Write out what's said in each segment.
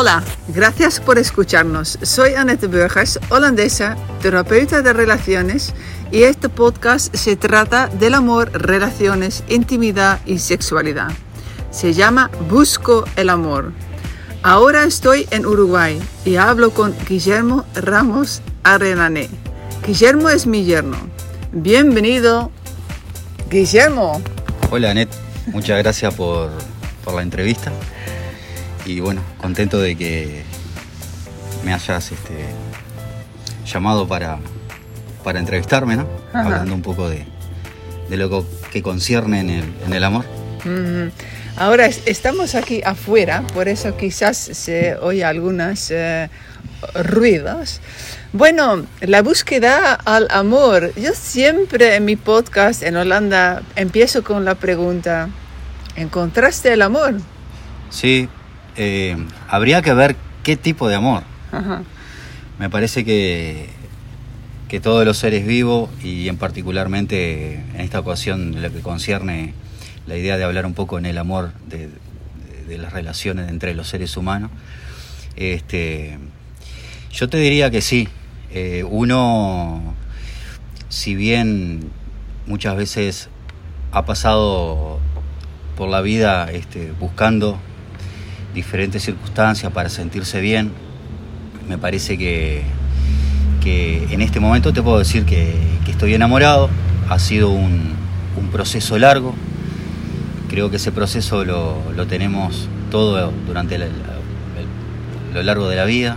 Hola, gracias por escucharnos. Soy Annette Burgers, holandesa, terapeuta de relaciones y este podcast se trata del amor, relaciones, intimidad y sexualidad. Se llama Busco el Amor. Ahora estoy en Uruguay y hablo con Guillermo Ramos Arenané. Guillermo es mi yerno. Bienvenido, Guillermo. Hola, Annette. Muchas gracias por, por la entrevista y bueno, contento de que me hayas este, llamado para, para entrevistarme, ¿no? Hablando un poco de, de, lo que concierne en el, en el amor. Ahora estamos aquí afuera, por eso quizás se oye algunos eh, ruidos. Bueno, la búsqueda al amor. Yo siempre en mi podcast en Holanda empiezo con la pregunta, ¿encontraste el amor? Sí, eh, habría que ver qué tipo de amor. Me parece que, que todos los seres vivos, y en particularmente en esta ocasión lo que concierne la idea de hablar un poco en el amor de, las relaciones entre los seres humanos, este, yo te diría que sí. Eh, uno, si bien muchas veces ha pasado por la vida este, buscando diferentes circunstancias para sentirse bien. Me parece que, que en este momento te puedo decir que, estoy enamorado. Ha sido un, proceso largo. Creo que ese proceso lo, tenemos todo durante lo largo de la vida.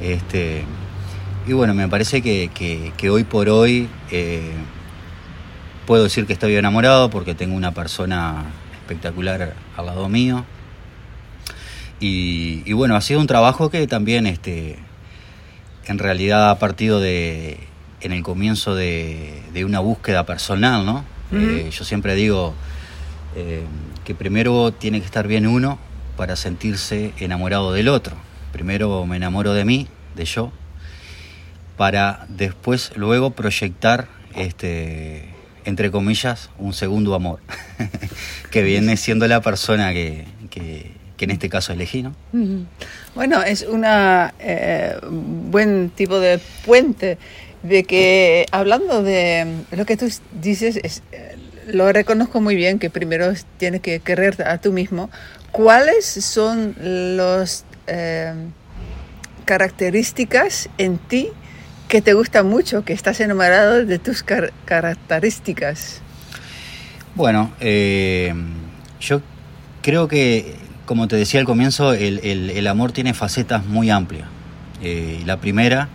Este, y bueno, me parece que, hoy por hoy eh, puedo decir que estoy enamorado porque tengo una persona espectacular al lado mío. Y, bueno, ha sido un trabajo que también este, en realidad ha partido de, en el comienzo de, una búsqueda personal, ¿no? Eh, yo siempre digo eh, que primero tiene que estar bien uno para sentirse enamorado del otro. Primero me enamoro de mí, de yo, para después luego proyectar este entre comillas un segundo amor que viene siendo la persona que, que en este caso elegí, ¿no? Bueno, es un eh, buen tipo de puente de que hablando de lo que tú dices, eh, lo reconozco muy bien, que primero tienes que querer a tú mismo. ¿Cuáles son las eh, características en ti que te gustan mucho, que estás enamorado de tus características? Bueno, yo creo que como te decía al comienzo, el, amor tiene facetas muy amplias. Eh, la primera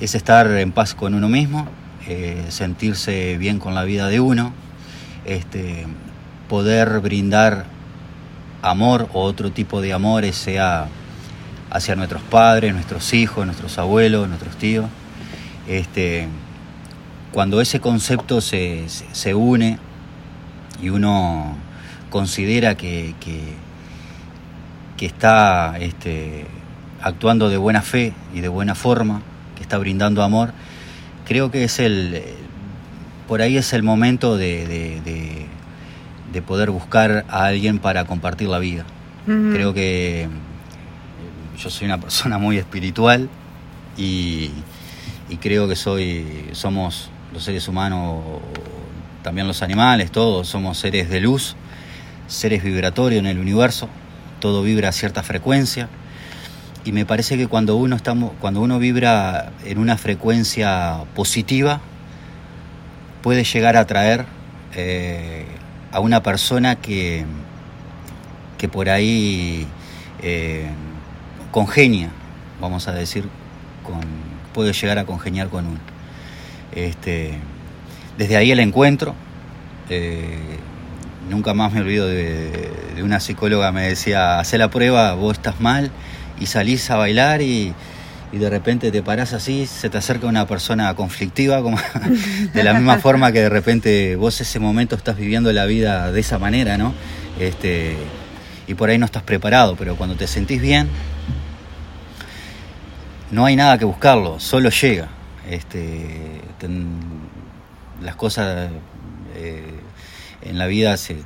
es estar en paz con uno mismo, eh, sentirse bien con la vida de uno, este, poder brindar amor o otro tipo de amores, sea hacia nuestros padres, nuestros hijos, nuestros abuelos, nuestros tíos. Este, cuando ese concepto se, une y uno considera que está este, actuando de buena fe y de buena forma, que está brindando amor, creo que es el, por ahí es el momento de, de, poder buscar a alguien para compartir la vida. Creo que yo soy una persona muy espiritual y, y, creo que soy, somos los seres humanos, también los animales, todos somos seres de luz, seres vibratorios en el universo todo vibra a cierta frecuencia. Y me parece que cuando uno estamos cuando uno vibra en una frecuencia positiva puede llegar a atraer eh, a una persona que que por ahí eh, congenia vamos a decir con puede llegar a congeniar con uno. Este desde ahí el encuentro eh, nunca más me olvido de, una psicóloga me decía, hace la prueba, vos estás mal y salís a bailar y, de repente te parás así, se te acerca una persona conflictiva, de la misma forma que de repente vos ese momento estás viviendo la vida de esa manera, ¿no? Este, y por ahí no estás preparado, pero cuando te sentís bien, no hay nada que buscarlo, solo llega. Este, las cosas... Eh, en la vida, se,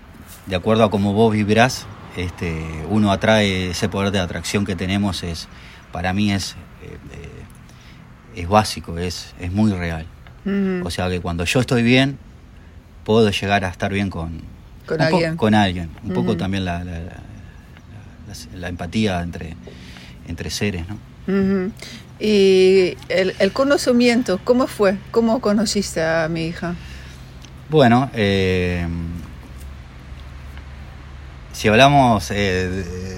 de acuerdo a cómo vos vibrás, este, uno atrae ese poder de atracción que tenemos es, para mí es, eh, eh, es básico, es, es muy real. O sea que cuando yo estoy bien, puedo llegar a estar bien con, con alguien. con alguien. Un poco también la, la, empatía entre, entre seres, ¿no? Y el, el, conocimiento, ¿cómo fue? ¿Cómo conociste a mi hija? Bueno, eh, si hablamos eh,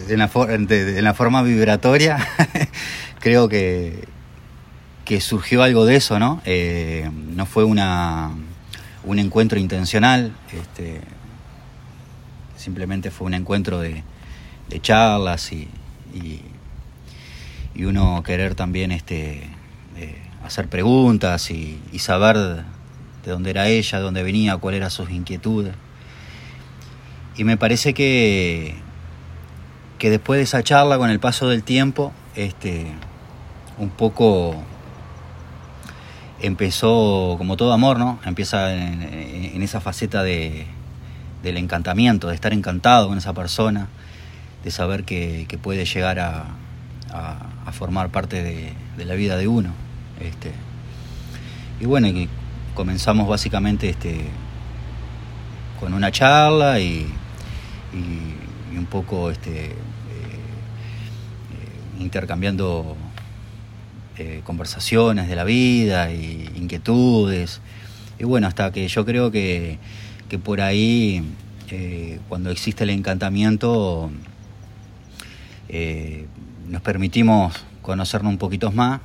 de, la forma vibratoria, creo que, que surgió algo de eso, ¿no? Eh, no fue una, un encuentro intencional, este, simplemente fue un encuentro de, de charlas y, y, uno querer también este, eh, hacer preguntas y, y, saber de dónde era ella, de dónde venía, cuáles eran sus inquietudes. Y me parece que, que después de esa charla, con el paso del tiempo, este, un poco empezó, como todo amor, ¿no? Empieza en, esa faceta de, del encantamiento, de estar encantado con esa persona, de saber que, puede llegar a, formar parte de, de, la vida de uno. Este. Y bueno, comenzamos básicamente este, con una charla y, un poco este, eh, eh, intercambiando eh, conversaciones de la vida y inquietudes. Y bueno, hasta que yo creo que, que por ahí, cuando existe el encantamiento, nos permitimos conocernos un poquito más.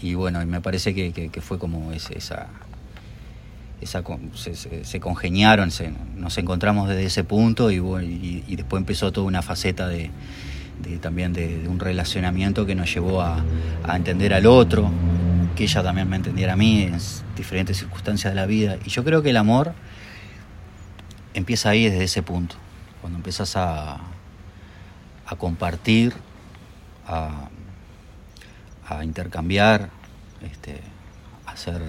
Y bueno, me parece que, que fue como esa, esa, se, congeniaron, nos encontramos desde ese punto y, y, después empezó toda una faceta de, también de, un relacionamiento que nos llevó a, entender al otro, que ella también me entendiera a mí en diferentes circunstancias de la vida. Y yo creo que el amor empieza ahí desde ese punto, cuando empiezas a, a compartir, a, a intercambiar, este, a hacer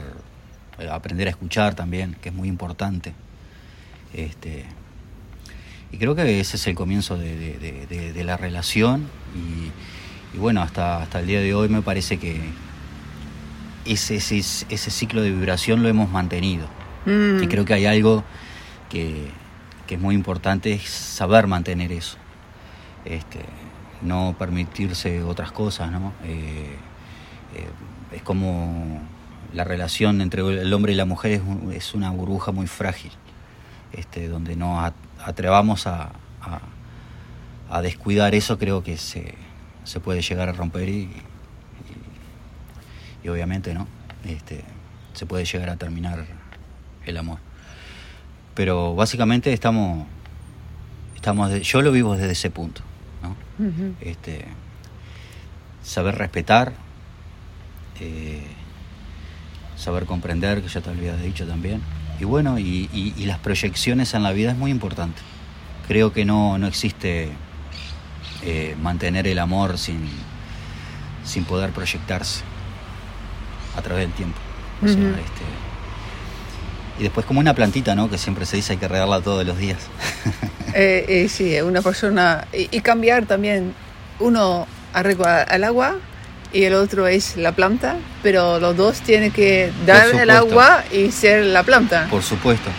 aprender a escuchar también, que es muy importante. Este, y creo que ese es el comienzo de, la relación y, bueno, hasta, hasta el día de hoy me parece que ese, ese, ciclo de vibración lo hemos mantenido. Mm. Y creo que hay algo que, es muy importante, es saber mantener eso. Este, no permitirse otras cosas, ¿no? Eh, eh, es como la relación entre el hombre y la mujer es, una burbuja muy frágil, este, donde nos atrevamos a, a, descuidar eso, creo que se, se, puede llegar a romper y, y, obviamente no, este, se puede llegar a terminar el amor. Pero básicamente estamos, estamos yo lo vivo desde ese punto, ¿no? este, saber respetar. Eh, saber comprender, que ya te había dicho también. Y bueno, y, las proyecciones en la vida es muy importante. Creo que no, no existe eh, mantener el amor sin, sin poder proyectarse a través del tiempo. este, y después como una plantita, ¿no? Que siempre se dice hay que regarla todos los días. eh, eh, sí, una persona... Y, y cambiar también. Uno arregla el agua y el otro es la planta, pero los dos tienen que dar el agua y ser la planta. Por supuesto.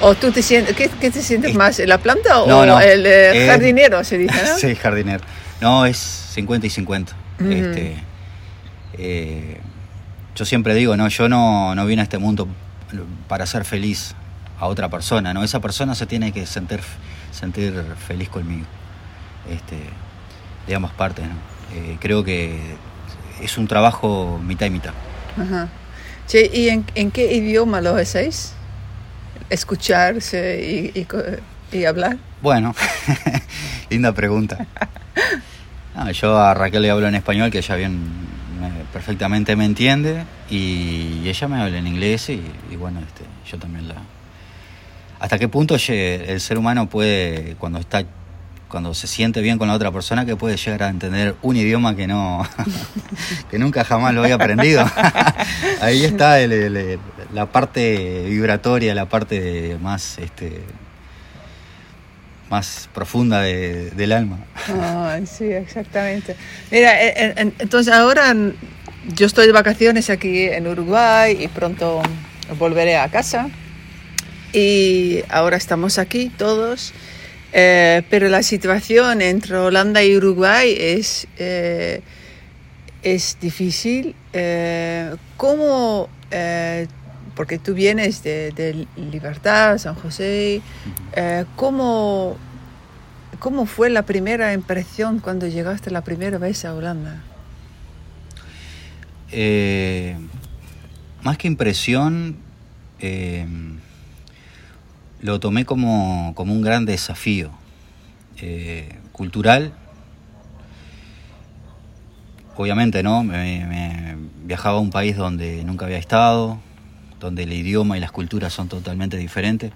¿O tú te sientes, qué, te sientes más, la planta o el eh, jardinero, se dice, ¿no? sí, jardinero. No, es 50 y 50. este, eh, yo siempre digo, no, yo no, no vine a este mundo para ser feliz a otra persona, ¿no? Esa persona se tiene que sentir, sentir feliz conmigo. Este, digamos partes, ¿no? Eh, creo que es un trabajo mitad y mitad. Ajá. ¿y en, qué idioma lo hacéis? ¿Escucharse y, hablar? Bueno, linda pregunta. yo a Raquel le hablo en español, que ella bien perfectamente me entiende, y ella me habla en inglés, y, y bueno, este, yo también la... ¿Hasta qué punto el ser humano puede, cuando está cuando se siente bien con la otra persona que puede llegar a entender un idioma que no que nunca jamás lo había aprendido ahí está la parte vibratoria la parte más este más profunda del alma. sí, exactamente. Mira, entonces ahora yo estoy de vacaciones aquí en Uruguay y pronto volveré a casa. Y ahora estamos aquí todos. Eh, pero la situación entre Holanda y Uruguay es, es difícil. ¿Cómo porque tú vienes de, Libertad, San José, eh, ¿cómo, ¿cómo fue la primera impresión cuando llegaste la primera vez a Holanda? Eh, más que impresión, eh, lo tomé como, un gran desafío cultural. Obviamente, ¿no? me, viajaba a un país donde nunca había estado, donde el idioma y las culturas son totalmente diferentes.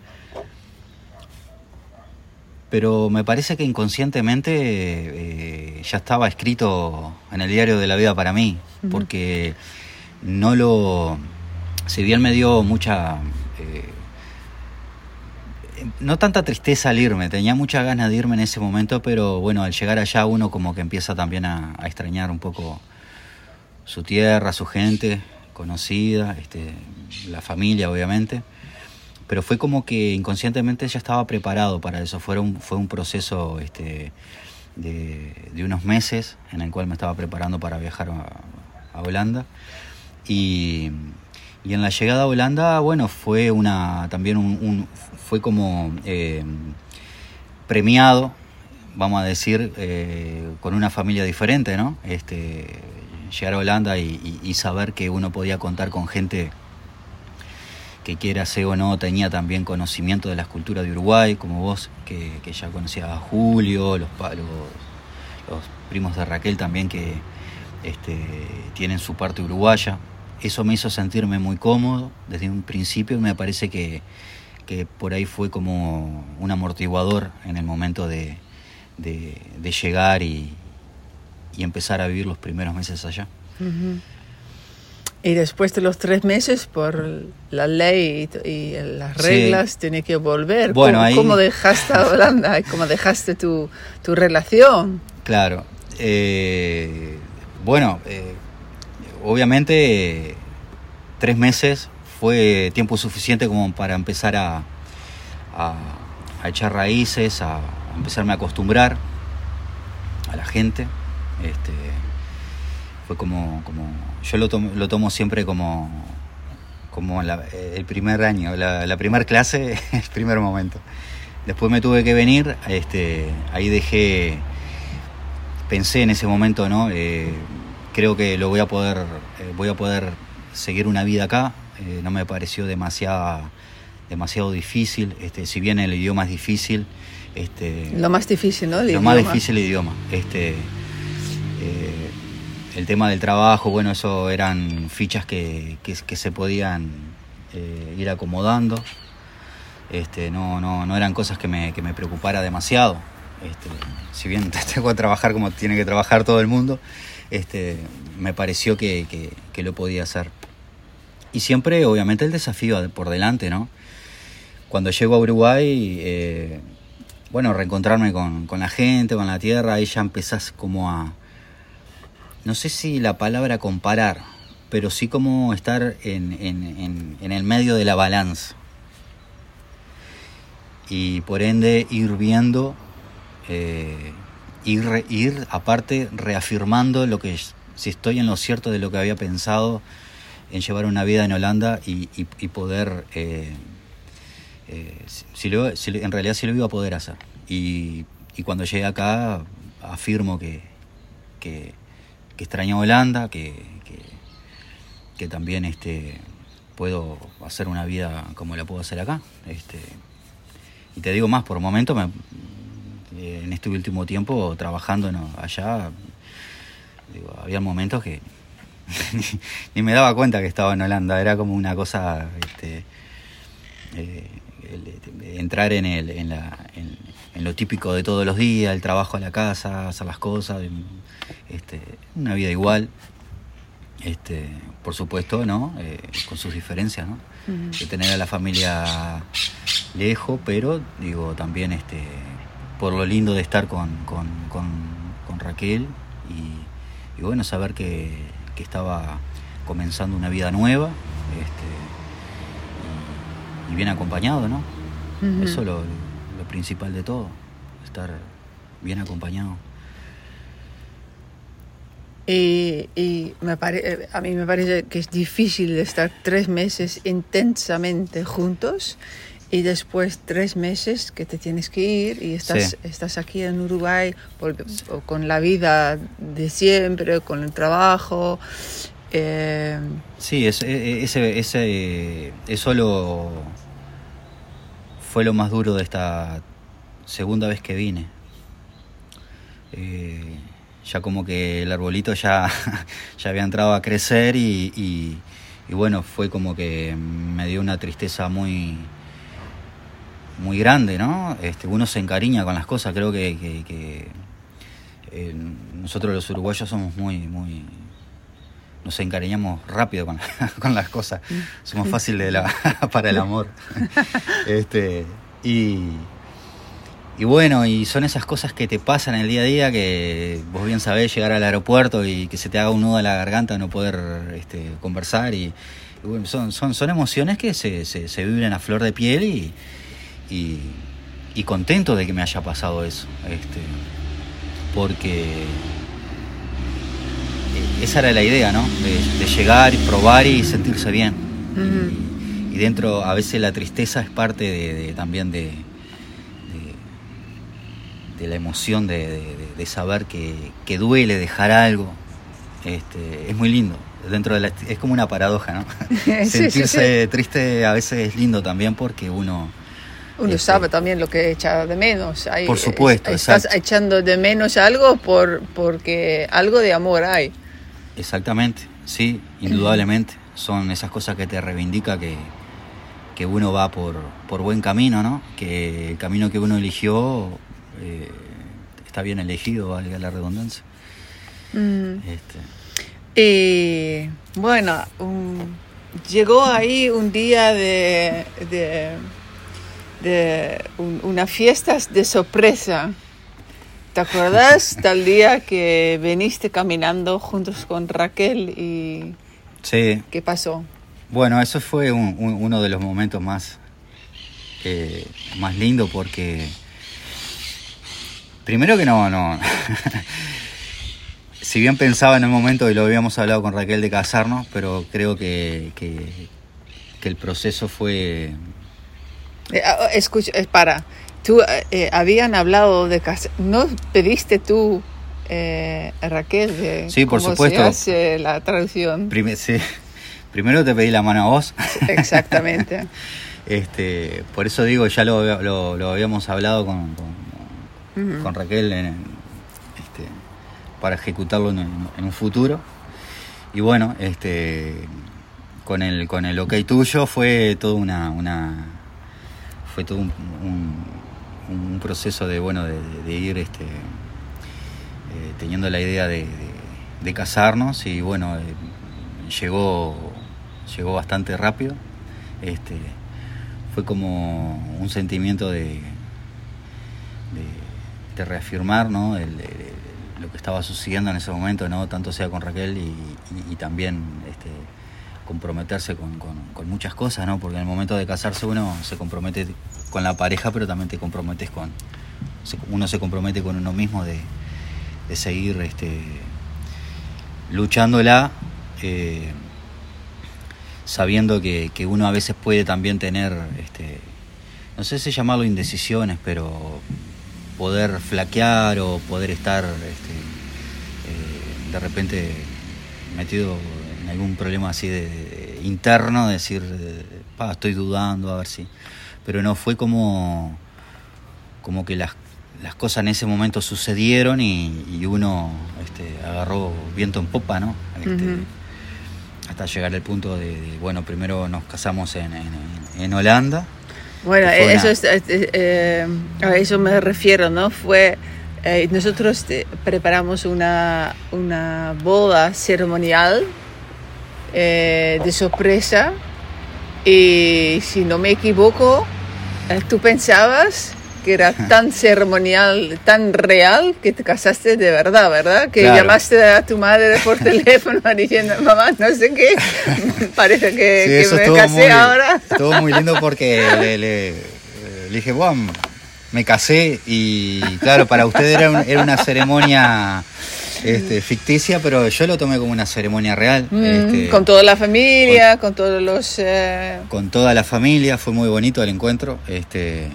Pero me parece que inconscientemente eh, ya estaba escrito en el diario de la vida para mí, porque no lo... Si bien me dio mucha... Eh, no tanta tristeza al irme, tenía mucha ganas de irme en ese momento, pero bueno, al llegar allá uno como que empieza también a, extrañar un poco su tierra, su gente, conocida, este, la familia obviamente, pero fue como que inconscientemente ya estaba preparado para eso, fue un, fue un proceso este, de, unos meses en el cual me estaba preparando para viajar a, Holanda. Y, en la llegada a Holanda, bueno, fue una también un, fue como eh, premiado, vamos a decir, eh, con una familia diferente, ¿no? Este, llegar a Holanda y, saber que uno podía contar con gente que quiera ser o no, tenía también conocimiento de las culturas de Uruguay, como vos, que, ya conocía a Julio, los, los, primos de Raquel también que este, tienen su parte uruguaya. Eso me hizo sentirme muy cómodo desde un principio, me parece que, por ahí fue como un amortiguador en el momento de llegar y, y empezar a vivir los primeros meses allá. Y después de los tres meses, por la ley y, las reglas, tiene que volver. Bueno, ¿Cómo, ahí... ¿Cómo, dejaste a Holanda? ¿Cómo dejaste tu, tu relación? Claro. Eh, bueno, eh, obviamente tres meses fue tiempo suficiente como para empezar a, a echar raíces, a empezarme a acostumbrar a la gente. Este, fue como, como yo lo tomo, lo tomo siempre como, como el primer año, la, la primera clase, el primer momento. Después me tuve que venir, este, ahí dejé, pensé en ese momento, ¿no? Eh, creo que lo voy a poder, eh, voy a poder seguir una vida acá. Eh, no me pareció demasiado, demasiado difícil. Este, si bien el idioma es difícil, este, lo más difícil, ¿no? lo más difícil el idioma. Este, eh, el tema del trabajo, bueno, eso eran fichas que, se podían eh, ir acomodando. Este, no, no, no eran cosas que me, que me preocupara demasiado. Este, si bien tengo que trabajar como tiene que trabajar todo el mundo, este, me pareció que, lo podía hacer. Y siempre, obviamente, el desafío por delante, ¿no? Cuando llego a Uruguay, eh, bueno, reencontrarme con, con, la gente, con la tierra, ahí ya empezás como a, no sé si la palabra comparar, pero sí como estar en, en, el medio de la balanza. Y por ende ir viendo, eh, ir, ir aparte reafirmando lo que si estoy en lo cierto de lo que había pensado en llevar una vida en Holanda y, poder, eh, eh, si, en realidad sí lo iba a poder hacer. Y, cuando llegué acá afirmo que, que extraño Holanda, que, que, también este, puedo hacer una vida como la puedo hacer acá. Este, y te digo más, por un momento, me, en este último tiempo trabajando allá, había momentos que ni, me daba cuenta que estaba en Holanda, era como una cosa, este, eh, entrar en, el, en, la, en, lo típico de todos los días, el trabajo a la casa, hacer las cosas, este, una vida igual, este, por supuesto, ¿no? Eh, con sus diferencias, ¿no? De tener a la familia lejos, pero digo, también este, por lo lindo de estar con, con, Raquel y, bueno, saber que, que, estaba comenzando una vida nueva este, y, bien acompañado, ¿no? Eso es lo, lo principal de todo, estar bien acompañado. Y, me pare, a mí me parece que es difícil estar tres meses intensamente juntos y después tres meses que te tienes que ir y estás, estás aquí en Uruguay con la vida de siempre, con el trabajo. Eh... Sí, ese, ese, ese, eso lo, fue lo más duro de esta segunda vez que vine. Eh, ya como que el arbolito ya, ya había entrado a crecer y, bueno, fue como que me dio una tristeza muy, muy grande, ¿no? Este, uno se encariña con las cosas, creo que, eh, nosotros los uruguayos somos muy, muy, nos encariñamos rápido con, con las cosas, somos fáciles para el amor. este, y y bueno, y son esas cosas que te pasan en el día a día que vos bien sabés llegar al aeropuerto y que se te haga un nudo en la garganta no poder este, conversar. Y, bueno, son, son, son emociones que se, se, viven a flor de piel y, y, contento de que me haya pasado eso. Este, porque esa era la idea, ¿no? De, llegar y probar y sentirse bien. y, dentro, a veces la tristeza es parte de también de de la emoción de, saber que, duele dejar algo. Este, es muy lindo. Dentro de la, es como una paradoja, ¿no? Sentirse triste a veces es lindo también porque uno... Uno este, sabe también lo que echa de menos. Hay, por supuesto, Estás echando de menos algo por, porque algo de amor hay. Exactamente, sí, indudablemente. Son esas cosas que te reivindica que, que uno va por, por buen camino, ¿no? Que el camino que uno eligió eh, está bien elegido, valga la redundancia. Mm. Este. Y bueno, llegó ahí un día de, de, una fiesta de sorpresa. ¿Te acuerdas tal día que viniste caminando juntos con Raquel y sí. qué pasó? Bueno, eso fue uno de los momentos más, eh, más lindos porque Primero que no, no. si bien pensaba en el momento y lo habíamos hablado con Raquel de casarnos, pero creo que, que, el proceso fue. Eh, ah, oh, escucha, eh, para. Tú eh, habían hablado de casar. ¿No pediste tú, Raquel, de sí, por supuesto. la traducción? sí. Primero te pedí la mano a vos. Exactamente. este, por eso digo, ya lo, lo, habíamos hablado con con Raquel este, para ejecutarlo en, un futuro. Y bueno, este, con el con el ok tuyo fue todo una, una fue todo un, proceso de bueno de, ir este, eh, teniendo la idea de, casarnos y bueno eh, llegó llegó bastante rápido este fue como un sentimiento de de reafirmar lo que estaba sucediendo en ese momento, ¿no? tanto sea con Raquel y, también este, comprometerse con, muchas cosas, ¿no? porque en el momento de casarse uno se compromete con la pareja, pero también te comprometes con, uno se compromete con uno mismo de, seguir este, luchándola. Eh, sabiendo que, uno a veces puede también tener, este, no sé si llamarlo indecisiones, pero poder flaquear o poder estar este, eh, de repente metido algún problema así de, interno, decir, pa, estoy dudando, a ver si. Pero no, fue como, como que las, las cosas en ese momento sucedieron y, uno este, agarró viento en popa, ¿no? Este, hasta llegar al punto de, bueno, primero nos casamos en, en Holanda bueno, eso es, eh, a eso me refiero, ¿no? Fue, eh, nosotros preparamos una, una boda ceremonial eh, de sorpresa y si no me equivoco, tú pensabas que era tan ceremonial, tan real, que te casaste de verdad, ¿verdad? Que llamaste a tu madre por teléfono diciendo, mamá, no sé qué, parece que, me casé ahora. Estuvo muy lindo porque le, le, dije, bueno, me casé y claro, para usted era, era una ceremonia este, ficticia, pero yo lo tomé como una ceremonia real. Mm, este, con toda la familia, con, todos los... Eh, con toda la familia, fue muy bonito el encuentro. Este,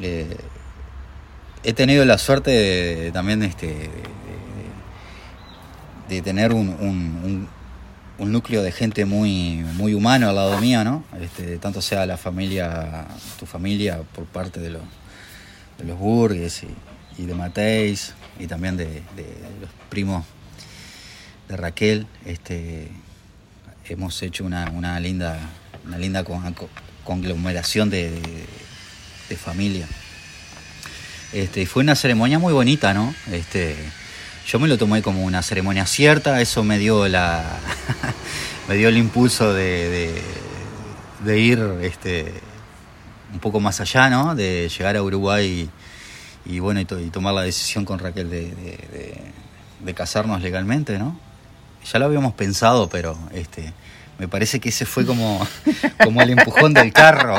eh, he tenido la suerte de, también este, de, tener un, núcleo de gente muy, muy humano al lado mío, ¿no? Este, tanto sea la familia, tu familia por parte de, los de los Burgues y, y de Mateis, y también de, los primos de Raquel. Este, hemos hecho una, linda, una linda conglomeración de, familia. Este, fue una ceremonia muy bonita, ¿no? Este, yo me lo tomé como una ceremonia cierta, eso me dio la me dio el impulso de, de, ir este, un poco más allá, ¿no? De llegar a Uruguay bueno, y, tomar la decisión con Raquel de, casarnos legalmente, ¿no? Ya lo habíamos pensado, pero este me parece que ese fue como, como el empujón del carro.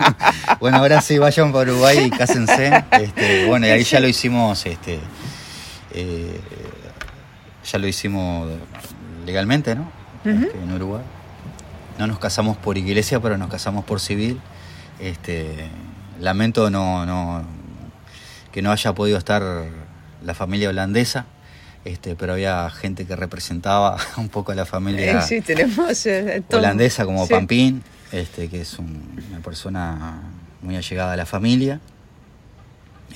bueno, ahora sí, vayan para Uruguay y cásense. Este, bueno, y ahí ya lo hicimos, este, eh, ya lo hicimos legalmente, ¿no? Este, en Uruguay. No nos casamos por iglesia, pero nos casamos por civil. Este, lamento no, no, que no haya podido estar la familia holandesa. Este, pero había gente que representaba un poco a la familia sí, tenemos, eh, holandesa como Pampín, este, que es una persona muy allegada a la familia,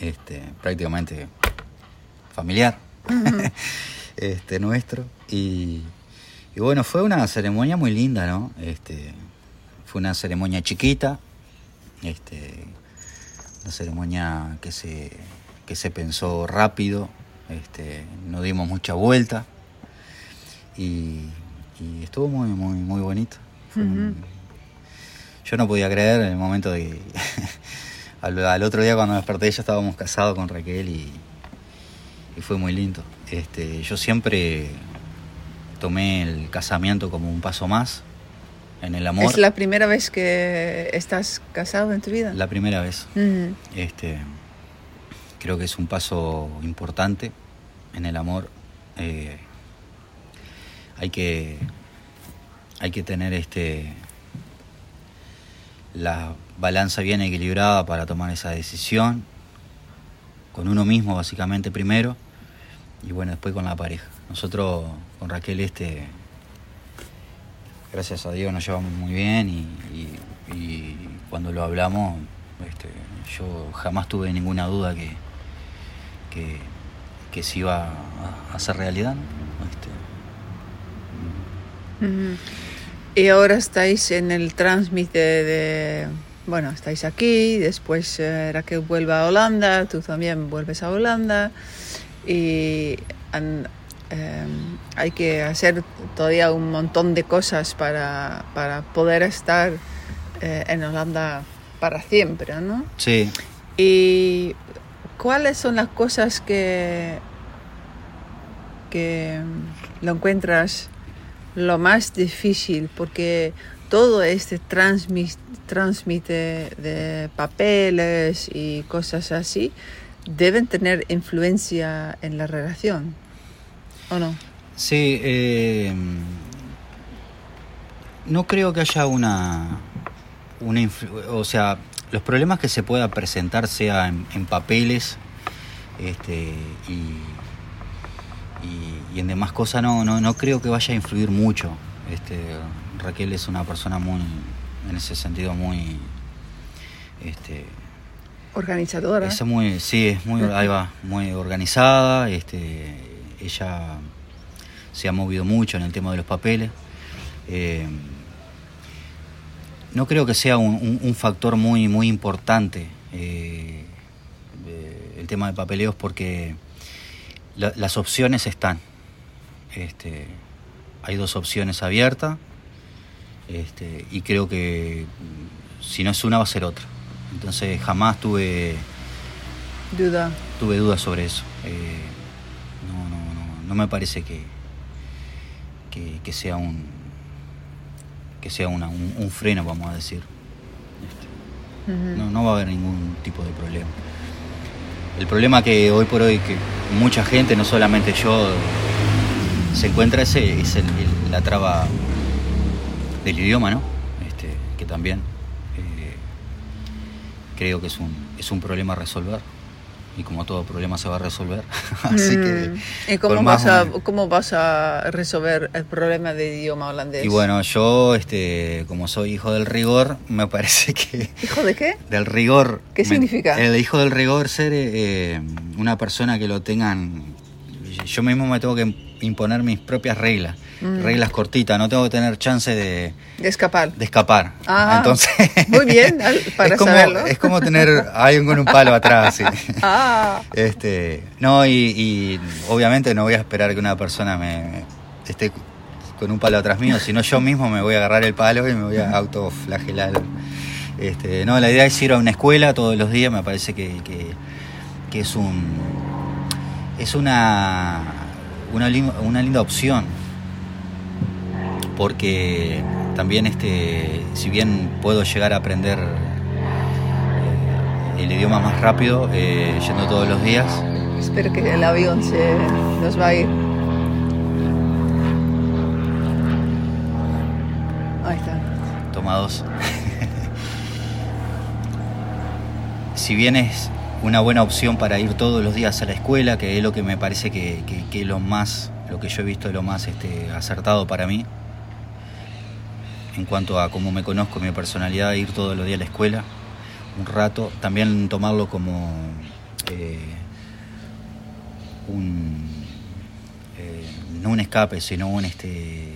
este, prácticamente familiar este, nuestro. Y, y, bueno, fue una ceremonia muy linda, ¿no? Este, fue una ceremonia chiquita, este, una ceremonia que se, que se pensó rápido, este, no dimos mucha vuelta y, estuvo muy, muy, muy bonito. yo no podía creer en el momento de que al, otro día cuando me desperté ya estábamos casados con Raquel y, fue muy lindo. Este, yo siempre tomé el casamiento como un paso más en el amor. ¿Es la primera vez que estás casado en tu vida? La primera vez. este, creo que es un paso importante en el amor. Eh, hay que hay que tener este la balanza bien equilibrada para tomar esa decisión con uno mismo básicamente primero y bueno después con la pareja nosotros con Raquel este gracias a Dios nos llevamos muy bien y, cuando lo hablamos, este, yo jamás tuve ninguna duda que, que, se iba a hacer realidad. Este, y ahora estáis en el tránsmite de, bueno, estáis aquí, después era eh, que vuelva a Holanda, tú también vuelves a Holanda y Em, hay que hacer todavía un montón de cosas para, para poder estar eh, en Holanda para siempre, ¿no? Sí. ¿Y cuáles son las cosas que, que lo encuentras lo más difícil? Porque todo este transmite de papeles y cosas así deben tener influencia en la relación. ¿O no? Sí, eh, no creo que haya una, una o sea, los problemas que se pueda presentar sea en, papeles este, y, y, en demás cosas no, no, no creo que vaya a influir mucho. Este, Raquel es una persona muy, en ese sentido, muy... Este, organizadora. Es muy, sí, es muy, ahí va, muy organizada, este, ella se ha movido mucho en el tema de los papeles. Eh, no creo que sea un, factor muy, muy importante eh, el tema de papeleos porque las opciones están. Este, hay dos opciones abiertas este, y creo que si no es una va a ser otra. Entonces jamás tuve Duda. tuve dudas sobre eso. Eh, no, me parece que, que, que sea un que sea una- un, un freno, vamos a decir. Este, no, no va a haber ningún tipo de problema. El problema que hoy por hoy que mucha gente, no solamente yo, se encuentra ese es el- el- la traba del idioma, ¿no? Este, que también eh, creo que es un, es un problema a resolver. Y como todo problema se va a resolver. Así que. Mm. ¿Y cómo vas, a, cómo vas a resolver el problema de idioma holandés? Y bueno, yo, este, como soy hijo del rigor, me parece que. ¿Hijo de qué? Del rigor. ¿Qué me- significa? El hijo del rigor ser eh, una persona que lo tengan. Yo mismo me tengo que imponer mis propias reglas. Mm. Reglas cortitas, no tengo que tener chance de, De escapar. de escapar. Ah, Entonces. muy bien, para es como, saberlo. Es como tener a alguien con un palo atrás. sí. Ah, Este, no, y, y obviamente no voy a esperar que una persona me esté con un palo atrás mío, sino yo mismo me voy a agarrar el palo y me voy a autoflagelar. Este, no, la idea es ir a una escuela todos los días, me parece que, que, que es un es una una, una linda opción porque también este si bien puedo llegar a aprender eh, el idioma más rápido eh, yendo todos los días espero que el avión se nos va a ir. Ahí está. Toma dos. si bien es una buena opción para ir todos los días a la escuela, que es lo que me parece que, que- lo más, lo que yo he visto es lo más este, acertado para mí, en cuanto a cómo me conozco, mi personalidad, ir todos los días a la escuela, un rato, también tomarlo como eh, un, eh, no un escape, sino un, este,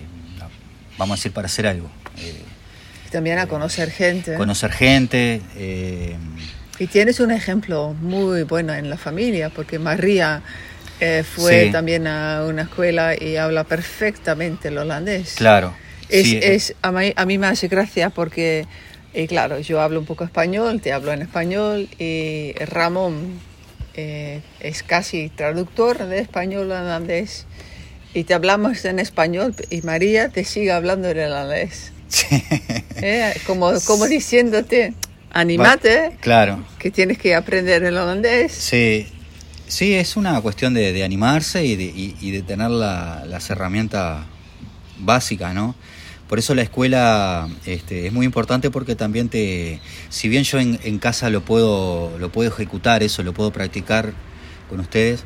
vamos a decir, para hacer algo. Eh, también a conocer gente. conocer gente. Eh, Y tienes un ejemplo muy bueno en la familia, porque María eh, fue Sí. también a una escuela y habla perfectamente el holandés. claro. Es, sí, es, a, mí, a mí me hace gracia porque, eh, claro, yo hablo un poco español, te hablo en español y Ramón eh, es casi traductor de español a holandés y te hablamos en español y María te sigue hablando en holandés. sí. ¿eh? Como, como diciéndote, anímate, Claro. que tienes que aprender el holandés. Sí, sí, es una cuestión de, de animarse y de, y- y de tener la- las herramientas básicas, ¿no? Por eso la escuela este, es muy importante porque también te, si bien yo en, en casa lo puedo, lo puedo ejecutar, eso lo puedo practicar con ustedes,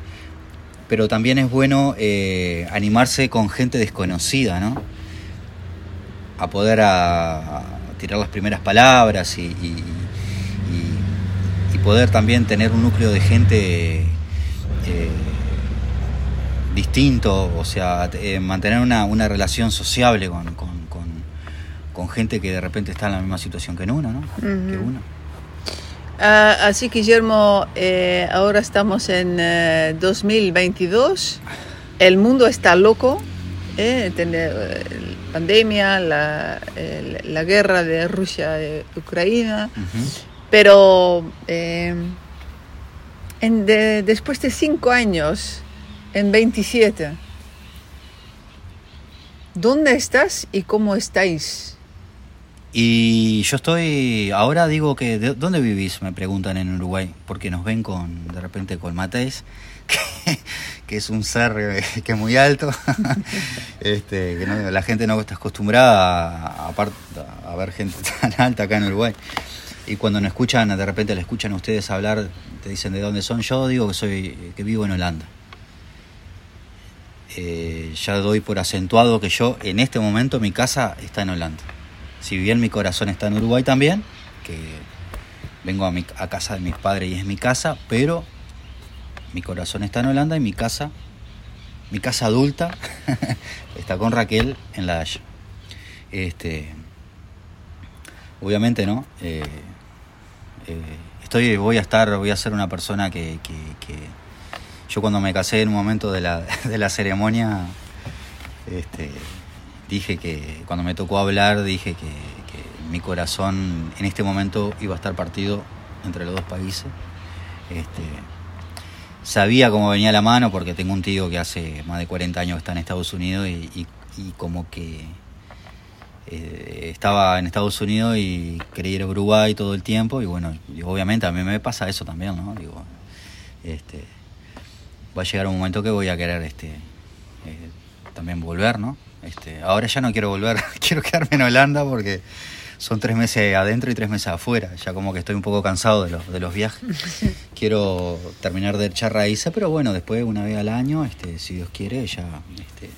pero también es bueno eh, animarse con gente desconocida, ¿no? A poder a, a tirar las primeras palabras y, y- y- y poder también tener un núcleo de gente eh, distinto, o sea, eh, mantener una, una relación sociable con, con- con- con gente que de repente está en la misma situación que uno, ¿no? Que Ujú. uno. Ah, así que Guillermo, eh, ahora estamos en eh, 2022, el mundo está loco, eh, eh, pandemia, la, el- la guerra de Rusia y Ucrania, Ujú. pero eh, en de- después de cinco años, en 27, ¿dónde estás y cómo estáis? Y yo estoy, ahora digo que, ¿de dónde vivís? Me preguntan en Uruguay, porque nos ven con, de repente con Mateis, que, es un ser eh, que es muy alto, este, la gente no está acostumbrada a ver gente tan alta acá en Uruguay. Y cuando nos escuchan, de repente le escuchan a ustedes hablar, te dicen de dónde son, yo digo que soy, que vivo en Holanda. Eh, ya doy por acentuado que yo en este momento mi casa está en Holanda. Si bien mi corazón está en Uruguay también, que vengo a, mi, a casa de mis padres y es mi casa, pero mi corazón está en Holanda y mi casa, mi casa adulta, está con Raquel en la Haya. Este, obviamente, ¿no? Eh, eh, estoy, voy a estar, voy a ser una persona que, yo cuando me casé en un momento de la, ceremonia, este, dije que cuando me tocó hablar dije que, que mi corazón en este momento iba a estar partido entre los dos países. Este, sabía cómo venía la mano porque tengo un tío que hace más de 40 años está en Estados Unidos y, como que eh, estaba en Estados Unidos y quería ir a Uruguay todo el tiempo y bueno, obviamente a mí me pasa eso también, ¿no? Digo, este, va a llegar un momento que voy a querer este, eh, también volver, ¿no? Este, ahora ya no quiero volver, quiero quedarme en Holanda porque son tres meses adentro y tres meses afuera. Ya como que estoy un poco cansado de los, de los viajes. Quiero terminar de echar raíces, pero bueno, después una vez al año, este, si Dios quiere, ya este,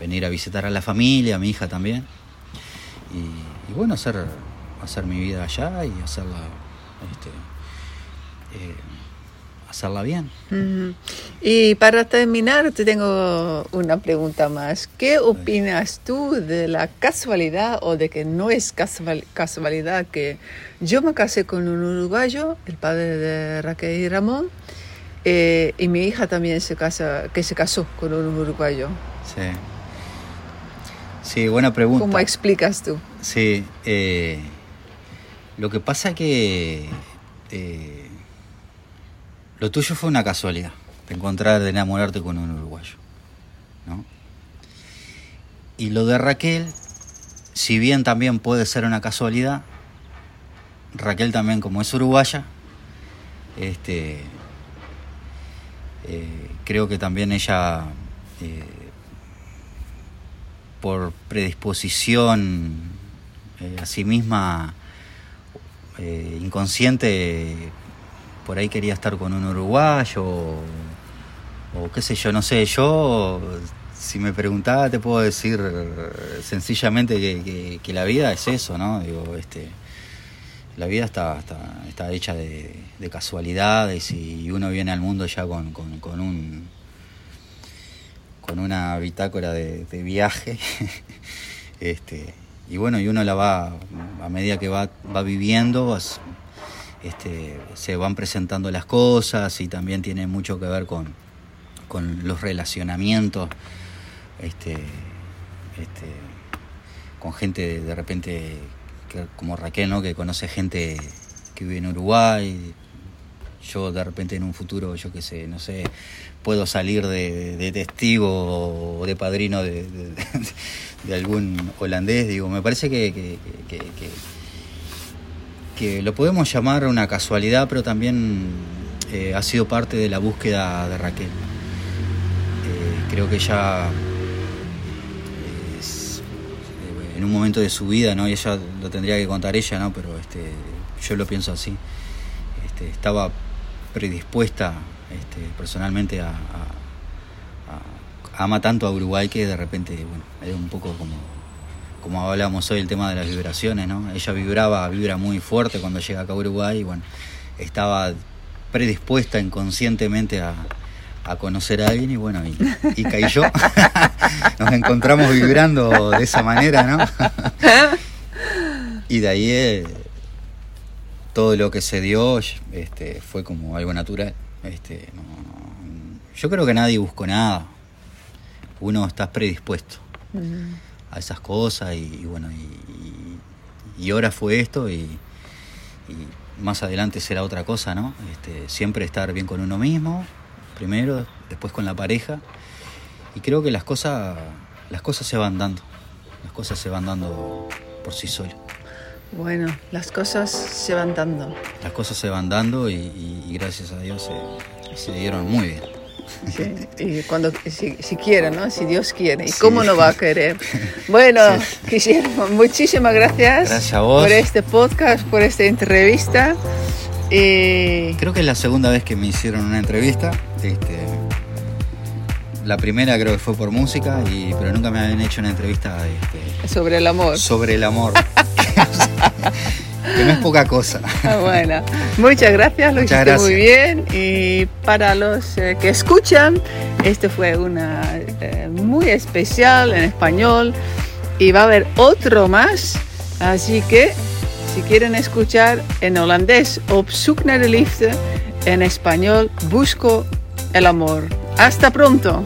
venir a visitar a la familia, a mi hija también. Y, bueno, hacer, hacer mi vida allá y hacerla este, eh, hacerla bien. Y para terminar, te tengo una pregunta más. ¿Qué opinas tú de la casualidad o de que no es casualidad que yo me casé con un uruguayo, el padre de Raquel y Ramón, eh, y mi hija también se casa, que se casó con un uruguayo? Sí. Sí, buena pregunta. ¿Cómo explicas tú? Sí, eh, lo que pasa que eh, lo tuyo fue una casualidad, de encontrar, de enamorarte con un uruguayo. ¿no? Y lo de Raquel, si bien también puede ser una casualidad, Raquel también como es uruguaya, este, eh, creo que también ella, eh, por predisposición eh, a sí misma, inconsciente, por ahí quería estar con un uruguayo o, qué sé yo, no sé, yo si me preguntaba te puedo decir sencillamente que, la vida es eso, ¿no? Digo, este, la vida está, está, hecha de, casualidades y uno viene al mundo ya con, con, un con una bitácora de, viaje este y bueno y uno la va a medida que va, va viviendo este, se van presentando las cosas y también tiene mucho que ver con, con los relacionamientos este, este, con gente de repente como Raquel, ¿no? que conoce gente que vive en Uruguay. Yo de repente en un futuro, yo qué sé, no sé, puedo salir de, testigo o de padrino de, algún holandés. Digo, me parece que que lo podemos llamar una casualidad, pero también eh, ha sido parte de la búsqueda de Raquel. Eh, creo que ella eh, en un momento de su vida, ¿no? Y ella lo tendría que contar ella, ¿no? Pero este, yo lo pienso así. Este, estaba predispuesta este, personalmente a, a, ama tanto a Uruguay que de repente, bueno, era un poco como como hablábamos hoy, el tema de las vibraciones, ¿no? Ella vibraba, vibra muy fuerte cuando llega acá a Uruguay y bueno, estaba predispuesta inconscientemente a, conocer a alguien y bueno, y, caí yo. Nos encontramos vibrando de esa manera, ¿no? y de ahí eh, todo lo que se dio este, fue como algo natural. Este, yo creo que nadie buscó nada. Uno está predispuesto a esas cosas y, bueno, y, ahora fue esto y, más adelante será otra cosa, ¿no? Este, siempre estar bien con uno mismo, primero, después con la pareja y creo que las cosas, las cosas se van dando, las cosas se van dando por sí solas. Bueno, las cosas se van dando. Las cosas se van dando y, gracias a Dios se, se dieron muy bien. Sí, y cuando, si, si, quiere, ¿no? Si Dios quiere. ¿Y cómo no va a querer? Bueno, Guillermo, muchísimas gracias, por este podcast, por esta entrevista. Creo que es la segunda vez que me hicieron una entrevista. Este, la primera creo que fue por música, y, pero nunca me habían hecho una entrevista este, sobre el amor. Sobre el amor. que no es poca cosa. Ah, bueno, muchas gracias, lo hiciste muy bien. Y para los eh, que escuchan, este fue una eh, muy especial en español y va a haber otro más. Así que si quieren escuchar en holandés, Op zoek naar de liefde, en español, Busco el amor. Hasta pronto.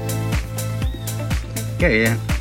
Qué bien.